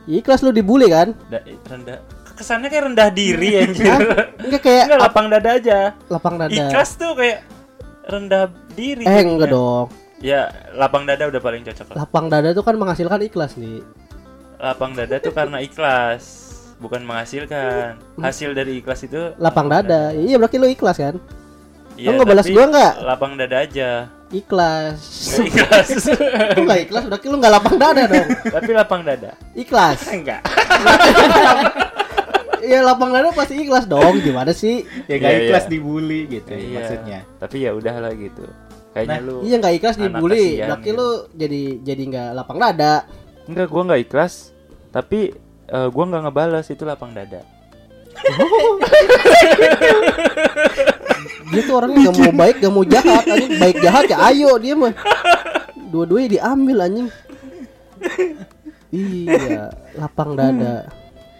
Ya, ikhlas lu dibully kan? Da- rendah kesannya kayak rendah diri anjir. Enggak kayak Enggak lapang dada aja. lapang dada. Ikhlas tuh kayak rendah diri. Eh jadinya. enggak dong. Ya, lapang dada udah paling cocok lah. Lapang dada tuh kan menghasilkan ikhlas nih. Lapang dada tuh karena ikhlas, bukan menghasilkan. Hasil dari ikhlas itu Lapang dada. Iya berarti lu ikhlas kan? Iya, Lu ngebalas tapi gua nggak? Lapang dada aja. Ikhlas. Nggak ikhlas. lu nggak ikhlas berarti lu nggak lapang dada dong. tapi lapang dada. Ikhlas. Enggak. Iya lapang dada pasti ikhlas dong. Gimana sih? ya gak Iya, ikhlas iya. dibully gitu Iya. maksudnya. Tapi ya udahlah gitu. Kayaknya Nah, lu Iya nggak ikhlas dibully. kasihan Berarti gitu. lu jadi jadi nggak lapang dada. Enggak, gua nggak ikhlas. Tapi eh, gua nggak ngebalas itu lapang dada. Dia tuh orangnya gak mau baik, gak mau jahat. Anjing baik jahat ya ayo dia mah. Dua-duanya diambil anjing. Iya, lapang dada.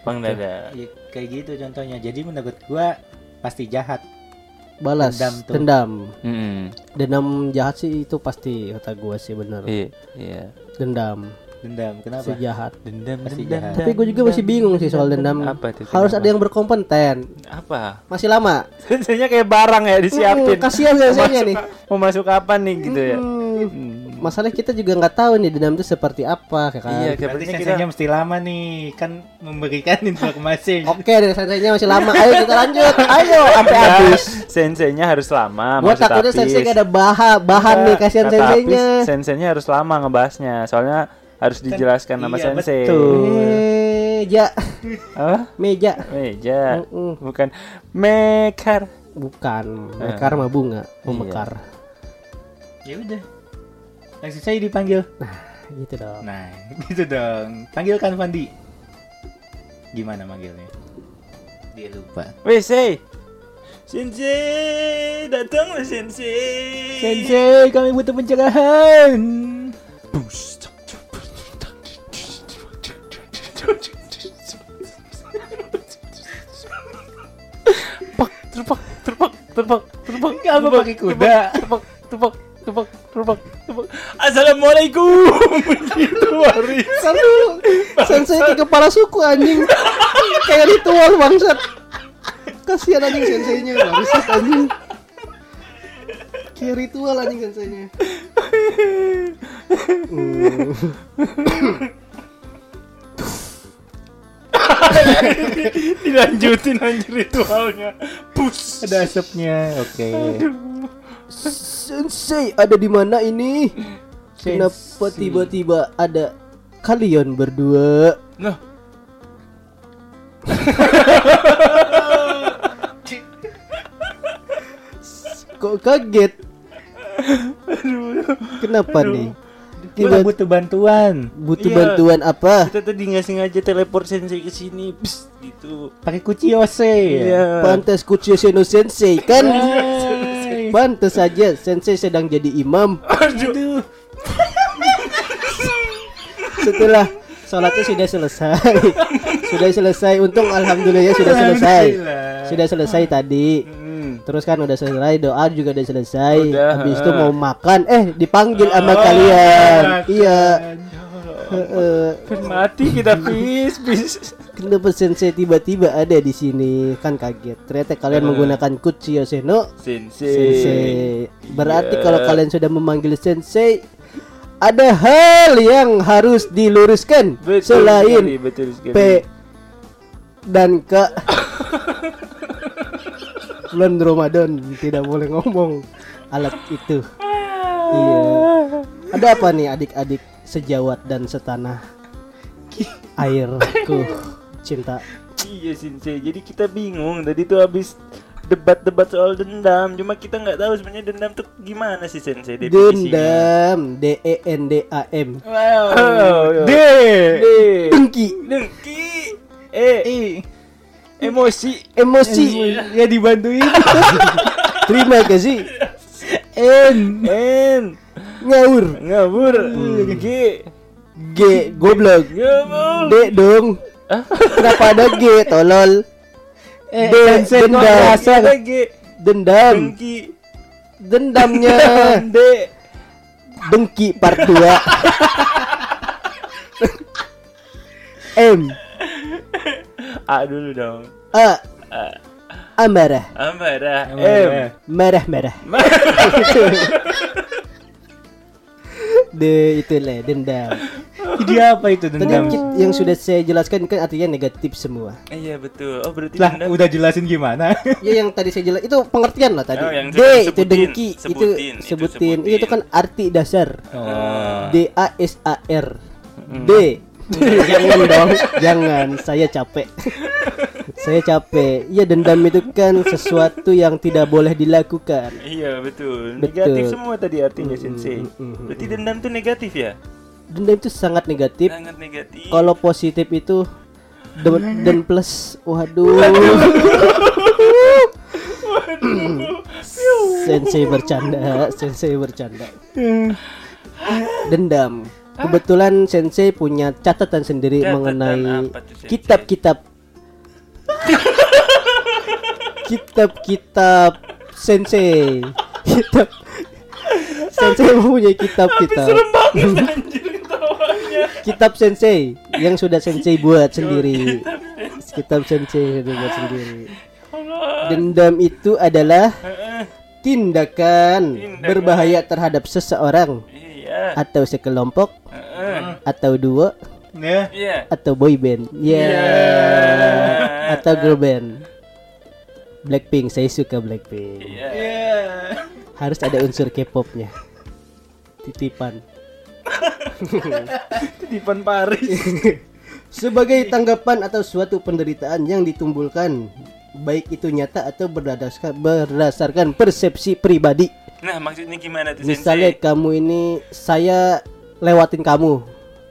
Lapang dada. Ya, kayak gitu contohnya. Jadi menurut gua pasti jahat. Balas Dendam tuh. dendam. Mm-mm. Dendam jahat sih itu pasti kata gua sih bener. Iya, iya. Dendam, Dendam. Kenapa? si jahat. Dendam, Pasti dendam, jahat. Tapi gue juga masih bingung sih soal dendam. Apa tuh? Harus ada yang berkompeten. apa? Masih lama. Sensenya kayak barang ya disiapin. Hmm, kasihan sensenya nih. Mau masuk kapan nih gitu ya? Hmm, Hmm. Masalah kita juga nggak tahu nih dendam itu seperti apa, ya kan? Iya, Berarti kita sensenya mesti lama nih. Kan memberikan informasi. Oke, dari sensenya masih lama. Ayo kita lanjut. Ayo sampai habis. Sensenya harus lama. Gua maksud takutnya sensei gak ada bahan bahan nih kasihan senseinya. Sensenya harus lama ngebahasnya. Soalnya harus dijelaskan nama iya, sensei. betul. Meja, Apa? meja. Meja. Mm-mm. Bukan mekar. Bukan, mekar mah bunga, Iya. memekar. Ya udah. Langsung saya dipanggil. Gitu dong. Nah, gitu dong. Panggilkan Fandi. Gimana manggilnya? Dia lupa. Weh, say. Sensei, datanglah sensei. Sensei, kami butuh pencegahan. Terpak, terpak, terpak, terpak. Kamu pakai kuda. Terpak, terpak, terpak, terpak, terpak. Assalamualaikum. Kan dulu, sensei ke kepala suku anjing. Kayak ritual bangsat. kasihan anjing senseinya bangsat anjing kayak ritual anjing senseinya Dilanjutin anjir ritualnya. Pus. Ada asapnya. Oke. Sensei ada di mana ini? Kenapa Sensei. tiba-tiba ada kalian berdua? Nah, Kok kaget? Kenapa nih? Tiba butuh bantuan. butuh Iya. bantuan apa? kita tadi nggak sengaja teleport sensei ke sini. Gitu. Pakai kuciose. Iya. Pantas Kuchiyo Seno Sensei kan? Hai. Pantas saja Sensei sedang jadi imam. Aduh. Setelah sholatnya sudah selesai. sudah selesai. Untung alhamdulillah sudah selesai. Sudah selesai tadi. Terus kan udah selesai doa juga udah selesai. Udah, Habis itu mau makan eh dipanggil sama Oh, kalian. makan. Iya. Heeh. Kan mati kita pis pis. Kenapa sensei tiba-tiba ada di sini? Kan kaget. Ternyata kalian Eh. menggunakan Kuchiyo Seno Sensei. Sensei. Berarti Iya. kalau kalian sudah memanggil sensei ada hal yang harus diluruskan betul selain sekali, betul sekali. P dan K. Bulan Ramadan tidak boleh ngomong alat itu. Iya. Ada apa nih adik-adik sejawat dan setanah airku cinta. Iya sensei. Jadi kita bingung tadi tuh habis debat-debat soal dendam. Cuma kita nggak tahu sebenarnya dendam tuh gimana sih sensei definisinya. Dendam D E N D A M. Wow. D. D. Dengki, Dengki. Eh. Emosi. emosi. Ya dibantuin. Terima kasih. N. N. Ngawur. Ngawur. G. G goblok. D dong. Kenapa ada G tolol? Eh, D dendam. Dendam. Dendamnya D. dengki part 2. M A dulu dong. A A. amarah Amarah. M. Eh, merah-merah. D itulah dendam. Jadi apa itu Tadi dendam? ki- yang sudah saya jelaskan kan artinya negatif semua. Iya betul. Oh berarti Lah, dendam. udah jelasin gimana? Ya yang tadi saya jelas itu pengertian lah tadi. Oh, yang D sudah itu sebutin. dengki, itu Sebutin, itu sebutin. sebutin. Itu kan arti dasar. Oh. D A S A R. D. jangan dong, jangan. Saya capek. saya capek. Ya dendam itu kan sesuatu yang tidak boleh dilakukan. Iya betul. Betul. Negatif semua tadi artinya sensei. mm, mm, Berarti dendam tuh negatif ya? Dendam itu sangat negatif. Sangat negatif. Kalau positif itu dan, dan plus, waduh. sensei bercanda, sensei bercanda. Dendam. Kebetulan sensei punya catatan sendiri Catatan mengenai kitab-kitab kitab-kitab sensei. Kitab Sensei mempunyai kitab-kitab. kitab sensei yang sudah sensei buat sendiri. Kitab sensei yang sudah buat sendiri. Dendam itu adalah tindakan Tindakan. berbahaya terhadap seseorang Iya. atau sekelompok. Atau dua Ya. Iya. atau boy band. Ya. Iya. Atau girl band. Blackpink, saya suka Blackpink. Iya. Harus ada unsur K-popnya. Titipan. Titipan Paris. Sebagai tanggapan atau suatu penderitaan yang ditumbulkan baik itu nyata atau berdasarkan berdasarkan persepsi pribadi. Nah, maksudnya gimana tuh Misalnya sensei? kamu ini saya lewatin kamu.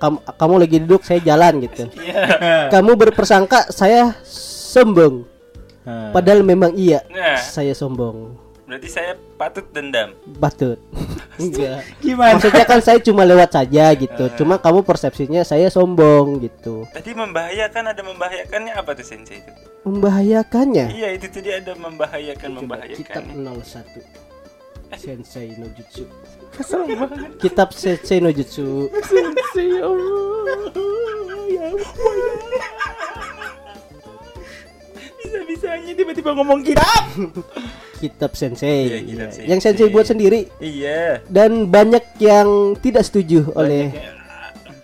Kamu kamu lagi duduk saya jalan gitu. Iya. Kamu berpersangka saya sombong. Padahal memang iya Nah, saya sombong. berarti saya patut dendam. Batut. Enggak. Gimana? Maksudnya kan saya cuma lewat saja gitu. Cuma kamu persepsinya saya sombong gitu. Tadi membahayakan ada membahayakannya apa tuh sensei itu? Membahayakannya. Iya, itu tadi ada membahayakan Coba kitab membahayakan. 01 Sensei no Jutsu. Kesel banget. Kitab Sensei no Jutsu. Sensei ya Allah. Ya ampun. Bisa-bisa bisanya tiba-tiba ngomong kitab? kitab sensei. Iya, kitab sensei. Yang sensei buat sendiri Iya. dan banyak yang tidak setuju oleh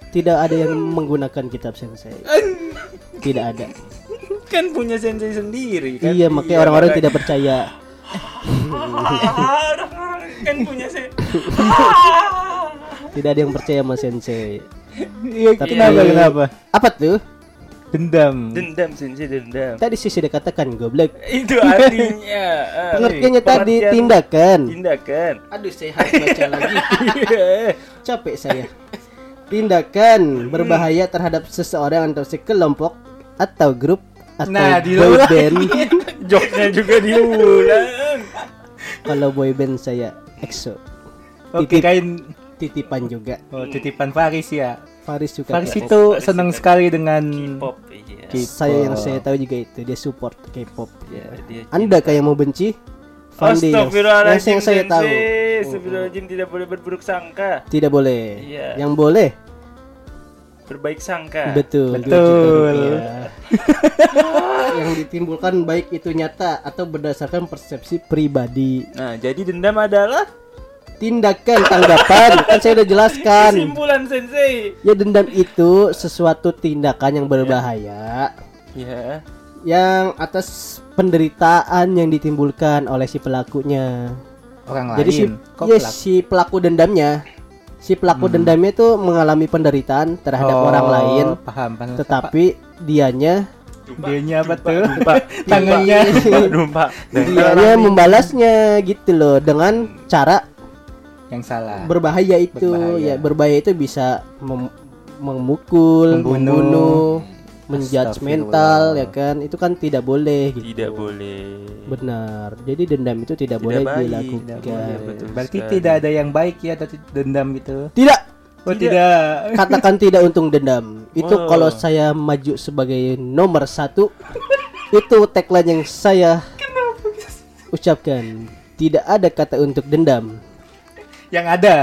tidak ada yang menggunakan kitab sensei. Tidak ada. Kan punya sensei sendiri kan. Iya, makanya orang-orang makanya- tidak percaya. Orang-orang kan punya sensei. Tidak ada yang percaya sama sensei. Iya, Tapi- kenapa kenapa? Apa tuh? Dendam. Dendam sensei dendam. Tadi sih sudah katakan goblok. Itu artinya. ah, Pengertiannya tadi pengertian tindakan. Tindakan. Aduh, saya harus baca lagi. Iya. Capek saya. Tindakan berbahaya terhadap seseorang atau sekelompok atau grup atau Nah, boy diulang. band. Joknya juga diulang. Kalau boy band saya EXO. Oke, Titip. kain Titipan juga. oh, titipan Faris ya. Faris suka Faris itu senang sekali dengan Pop iya. K-pop. Saya yang saya tahu juga itu dia support K-pop. Iya, dia Anda kayak mau benci? Fandi yang, yang saya tahu. sensei. Astagfirullahaladzim tidak boleh berburuk sangka Tidak boleh. Iya. Yang boleh Berbaik sangka betul. Betul. rupiah. yang ditimbulkan baik itu nyata atau berdasarkan persepsi pribadi. Nah jadi dendam adalah Tindakan tanggapan. Kan saya udah jelaskan. Kesimpulan sensei. Ya dendam itu sesuatu tindakan yang berbahaya. Ya yang atas penderitaan yang ditimbulkan oleh si pelakunya. orang Jadi si, lain. Kok ya, pelak- si pelaku dendamnya, si pelaku dendamnya itu mengalami penderitaan terhadap Oh, orang lain, Paham, paham. tetapi dianya Dianya apa tuh? Dumpa Tangannya. Dumpa dianya membalasnya gitu loh dengan cara yang salah. berbahaya itu. Berbahaya. Ya berbahaya itu bisa mem- memukul, Membunuh. membunuh, menjudge Astagfirullah. mental ya kan. Itu kan tidak boleh gitu. Tidak boleh Benar. Jadi dendam itu tidak, boleh baik, dilakukan. tidak boleh, betul. Berarti sekali. tidak ada yang baik ya atau dendam gitu. Tidak Oh tidak. katakan tidak untung dendam itu Wow. kalau saya maju sebagai nomor satu itu tagline yang saya ucapkan tidak ada kata untuk dendam Yang ada.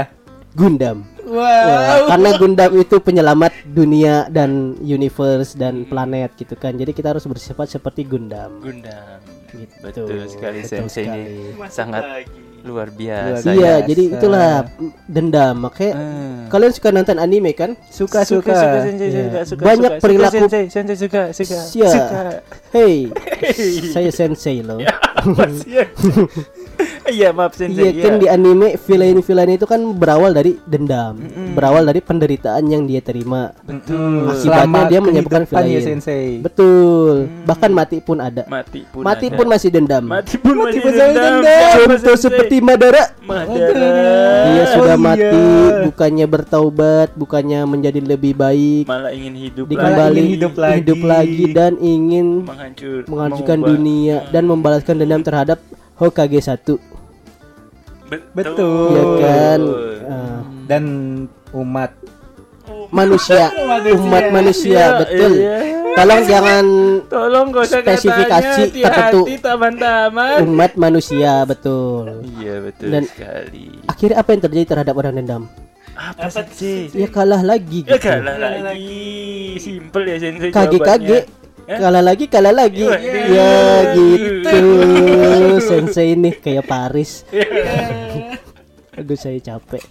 Gundam Wow. Wah, karena Gundam itu penyelamat dunia dan universe dan planet gitu kan jadi kita harus bersifat seperti Gundam Gundam gitu Betul sekali Betul sensei ini sekali. Sangat luar biasa iya jadi itulah dendam makanya Hmm. kalian suka nonton anime kan Suka suka, suka. suka, sensei, Iya. suka, suka, Banyak suka, perilaku- suka, sensei, sensei suka, suka, Sia. suka. hey saya sensei loh ya? Iya, maaf sensei. Iya kan di anime villain-villain itu kan berawal dari dendam, berawal dari penderitaan yang dia terima. Betul. Akibatnya dia menyebabkan ya villain. sensei. Betul. Bahkan mati pun ada. mati pun Mati ada. pun masih dendam. mati pun Mati masih pun masih dendam. dendam. Siapa, Contoh sensei? seperti Madara. Madara. Dia sudah Oh, iya. mati, bukannya bertaubat, bukannya menjadi lebih baik, malah ingin hidup Malah dikembali ingin hidup lagi. hidup lagi dan ingin menghancur menghancurkan dunia dan membalaskan dendam terhadap Hokage 1. betul Ya kan? Ah, Dan umat manusia, umat manusia, Iya, betul. iya. Tolong jangan tolong gak usah Spesifikasi tertentu. umat manusia, betul. iya betul Dan- sekali Akhirnya apa yang terjadi terhadap orang dendam? apa sih Ya kalah lagi ya gitu. kalah lagi simple ya sensei Kage-kage. Eh? Kalah lagi, kalah lagi. Waduh. Ya gitu. Sensei ini kayak Paris. Aduh saya capek.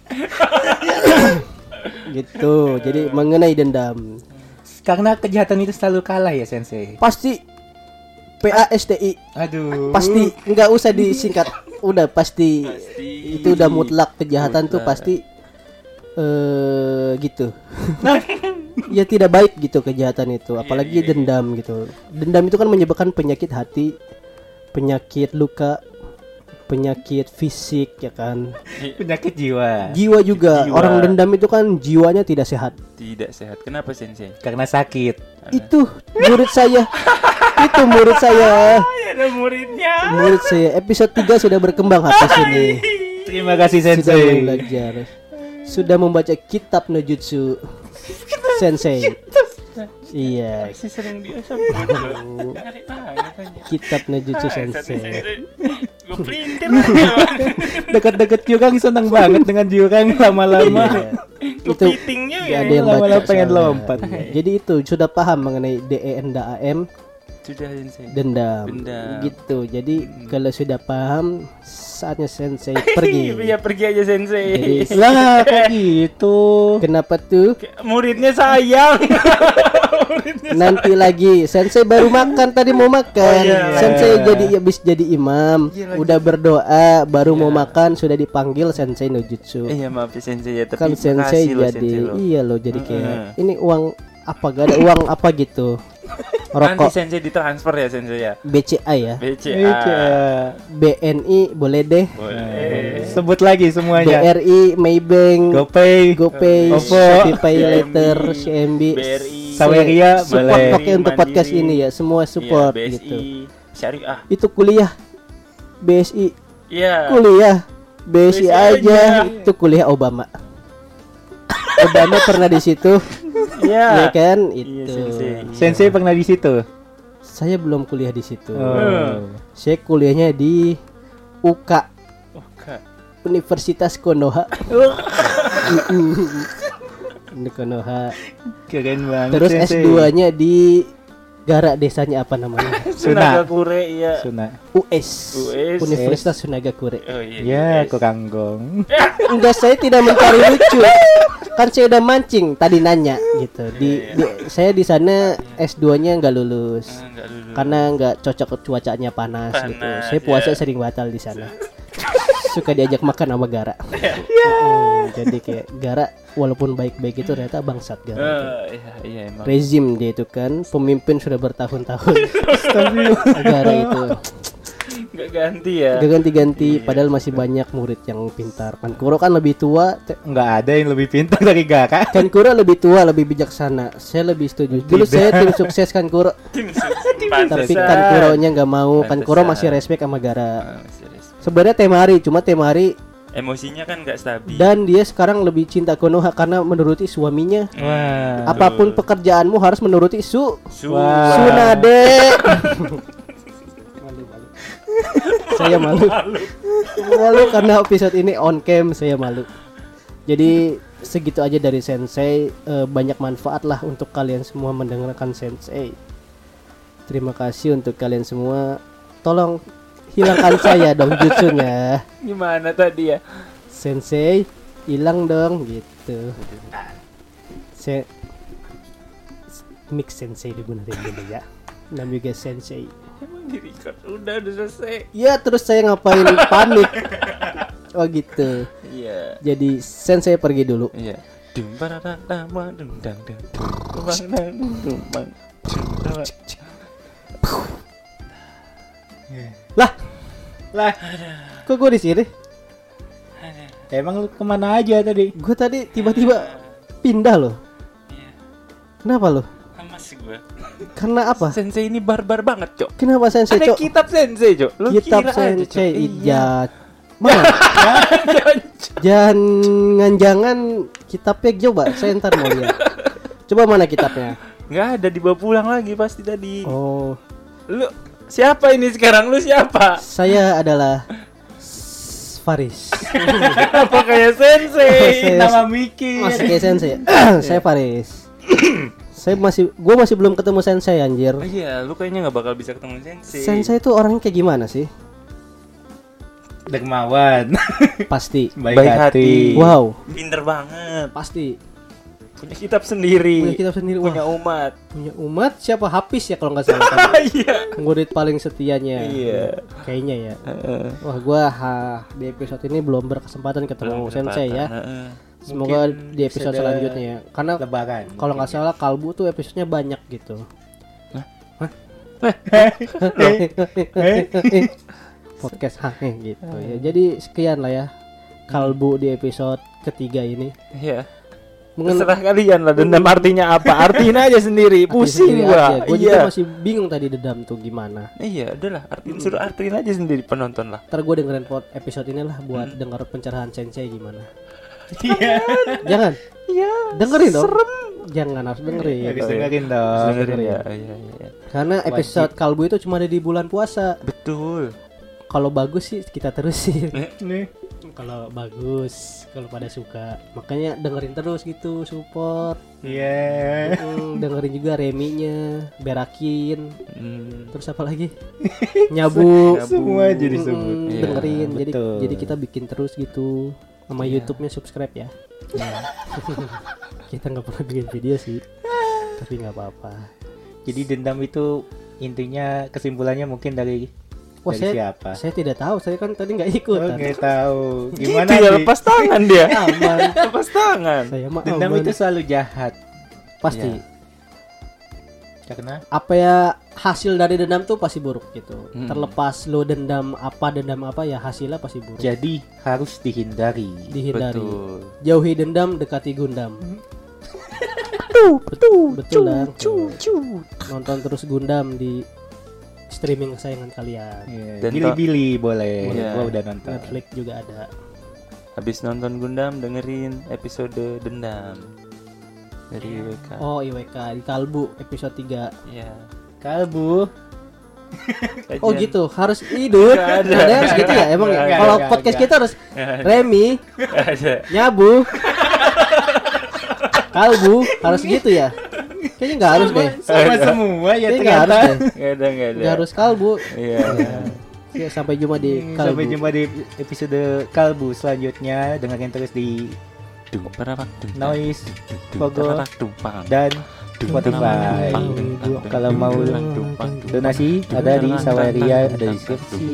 gitu. Jadi mengenai dendam. karena kejahatan itu selalu kalah ya sensei. Pasti PASTI Aduh. pasti nggak usah disingkat. Udah pasti, itu udah mutlak kejahatan tuh Mutlak. pasti eh gitu. ya tidak baik gitu kejahatan itu, apalagi dendam gitu. Dendam itu kan menyebabkan penyakit hati, penyakit luka, penyakit fisik ya kan. penyakit jiwa. Jiwa juga. Jiwa. Orang dendam itu kan jiwanya tidak sehat. tidak sehat kenapa sensei Karena sakit. Itu murid saya. itu murid saya. ada muridnya Murid saya episode 3 sudah berkembang habis ini. Terima kasih Sudah sensei. belajar. Sudah membaca kitab no jutsu. Sensei. Iya, masih sering dia kitab no jutsu Satu sensei. Dekat-dekat jurang senang banget dengan jurang lama-lama. Itu Kepitingnya Gak ya ada yang Lama-lama pengen lompat. Jadi itu sudah paham mengenai DE NDAM Sudah sensei. dendam. Dendam. Gitu. Jadi kalau sudah paham saatnya sensei pergi. Iya pergi aja sensei. Jadi Lah kok gitu? kenapa tuh? Muridnya sayang. Nanti lagi sensei baru makan tadi mau makan. Oh, iya. Sensei jadi habis jadi imam, Iya, udah berdoa, baru mau Iya. makan sudah dipanggil sensei no jutsu. Iya maaf ya sensei ya tapi kan sensei loh, jadi sensei loh. iya loh jadi kayak Heeh. ini uang apa gak ada uang apa gitu. Nanti Rokok sensei ditransfer ya sensei ya. BCA ya. BCA. BNI boleh deh. Boleh. Sebut lagi semuanya. BRI, Maybank, GoPay, GoPay, OVO, Shopee Later, CMB, BRI, Saweria, support boleh. pakai untuk Mandiri. podcast ini ya, semua support iya, BSI, gitu. Syariah. Itu kuliah BSI, Iya. kuliah BSI BSI aja, aja. itu kuliah Obama. Obama pernah di situ, ya Iya. kan? Iya, Itu. sensei. Sensei pernah di situ. Saya belum kuliah di situ. Oh. Saya kuliahnya di UK Kak. Universitas Konoha. Konoha. Keren banget. Terus Sensei. S2-nya di Gara desanya apa namanya? Sunaga Suna. Kure iya. Suna. US. US. Universitas Sunagakure. Oh iya. Ya, yes. kurang gong. Enggak, saya tidak mencari lucu. Kan saya udah mancing tadi nanya gitu. Di, di- saya di sana S2-nya nggak lulus. Ah, enggak dulu. Karena nggak cocok cuacanya panas, Panas, gitu. Saya puasa ya. sering batal di sana. Suka diajak makan sama Gara. Mm, jadi kayak Gara walaupun baik-baik itu ternyata bangsat Gara. itu. Eh, iya iya emang. Rezim dia itu kan, pemimpin sudah bertahun-tahun. Gara itu. Enggak ganti ya. Gak ganti-ganti, padahal masih banyak murid yang pintar. Kan Kuro kan lebih tua, te- Nggak ada yang lebih pintar dari Gara. kan Kuro lebih tua, lebih bijaksana. Saya lebih setuju. Dulu saya tim sukses kan Kuro, Tim tapi kan Kuronya nggak mau. Kan Kuro Pantesan. masih respect sama Gara. Serius. Sebenarnya Temari, cuma Temari Emosinya kan enggak stabil. dan dia sekarang lebih cinta Konoha karena menuruti suaminya. Wah. Apa pun pekerjaanmu harus menuruti su Su. Wah. Sunade. saya malu. malu karena episode ini on cam saya malu. Jadi segitu aja dari Sensei Eh, banyak manfaat lah untuk kalian semua mendengarkan Sensei. Terima kasih untuk kalian semua. Tolong hilangkan saya dong jutsunya. Gimana tadi ya? Sensei hilang dong gitu. Saya mix Sensei digunakan dulu ya. Namanya Sensei. Emang di record udah udah selesai. Ya terus saya ngapain panik Oh gitu Iya. Jadi sensei pergi dulu Iya. Barada Lah Lah, Kok gue di sini? emang lu ke mana aja tadi? Gue tadi tiba-tiba pindah loh Iya. Kenapa lo? Lemas gua. Karena apa? Sensei ini barbar banget, Cok. Kenapa sensei Ada cok? kitab sensei, Cok. Lu Kitab kira sensei Iya. Ya Mana? Jangan-jangan kitabnya coba Saya ntar mau lihat Coba mana kitabnya? Nggak ada dibawa pulang lagi pasti tadi. Oh Lu siapa ini sekarang? Lu siapa? Saya adalah Faris Apa kayak sensei? Saya- Nama Miki. Masih kayak sensei Saya Faris Saya masih Gue masih belum ketemu sensei anjir Oh iya, lu kayaknya nggak bakal bisa ketemu sensei. Sensei itu orangnya kayak gimana sih? Dermawan. Pasti. Baik, Baik hati. hati. Wow, Pinter banget. pasti. Punya kitab sendiri. Punya kitab sendiri. Punya Wah, umat. punya umat siapa Hafiz ya kalau nggak salah. kan? Iya. Murid paling setianya. Iya. Kayaknya ya. Heeh. Wah, gua ha, di episode ini belum berkesempatan ketemu sensei ya. Heeh. Semoga Mungkin di episode selanjutnya ya. Karena Lebaran. kalau nggak salah kalbu tuh episodenya banyak gitu. Podcast hah gitu ya. Jadi sekian lah ya. Kalbu di episode ketiga ini. Iya. Mengen- Terserah kalian lah dendam artinya apa. Artiin aja sendiri. Pusing gua. Gue juga Iya. masih bingung tadi dedam tuh gimana. Iya, udahlah. Artiin suruh artiin aja sendiri penonton lah. Ntar gue dengerin episode ini lah buat denger pencerahan sensei gimana. Iya. Jangan, Iya. dengerin dong. Jangan harus dengerin. Habis dengerin dong. Dengerin dengerin. ya. Iya, iya, iya. Karena episode kalbu itu cuma ada di bulan puasa. Betul. Kalau bagus sih kita terusin. Nih. Kalau bagus kalau pada suka. Makanya dengerin terus gitu support. Iya. Mm, dengerin juga reminya berakin. Hmm. terus apa lagi? Nyabu. Semua jadi Mm, sebut. Iya, dengerin. Jadi betul. jadi kita bikin terus gitu. Sama Iya. YouTube-nya subscribe ya. Kita nggak pernah bikin video sih. Tapi nggak apa-apa. Jadi dendam itu intinya kesimpulannya mungkin dari Wah dari saya siapa? saya tidak tahu saya kan tadi nggak ikut Oh, nggak tahu. Gimana Gitu ya, lepas tangan dia. aman lepas tangan. saya mah Dendam aman. itu selalu jahat. pasti Iya. Karena apa ya hasil dari dendam tuh pasti buruk gitu Hmm. terlepas lo dendam apa dendam apa ya hasilnya pasti buruk jadi harus dihindari. dihindari Betul. jauhi dendam dekati gundam betul betul dan nonton terus gundam di streaming kesayangan kalian Iya, Dan Bilibili boleh. Iya. Gua udah nonton. Netflix juga ada Habis nonton Gundam dengerin episode Dendam dari WK. oh IWK di Kalbu episode 3 Iya. Kalbu. oh gitu harus hidup Nggak ada. harus gitu ya emang ya? ada, kalau nggak podcast ada. kita harus. Remi nyabu kalbu harus gitu ya kayaknya nggak harus deh Sama semua ya kayaknya nggak harus ternyata. Nggak ada, nggak ada. nggak harus kalbu Iya. Ya, sampai jumpa di Hmm, kalbu Sampai jumpa di episode Kalbu selanjutnya. Dengerin terus di Noise Pogo, dan Spotify. Kalau mau donasi ada di Sawaria, dung, ada di deskripsi.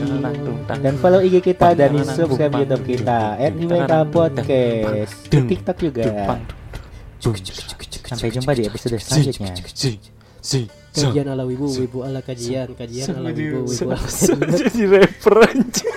Dan follow IG kita dan subscribe YouTube kita @iwk Podcast. Di TikTok juga. Sampai jumpa di episode selanjutnya. kajian ala wibu wibu ala kajian kajian ala wibu wibu ala Jadi rapper anjir.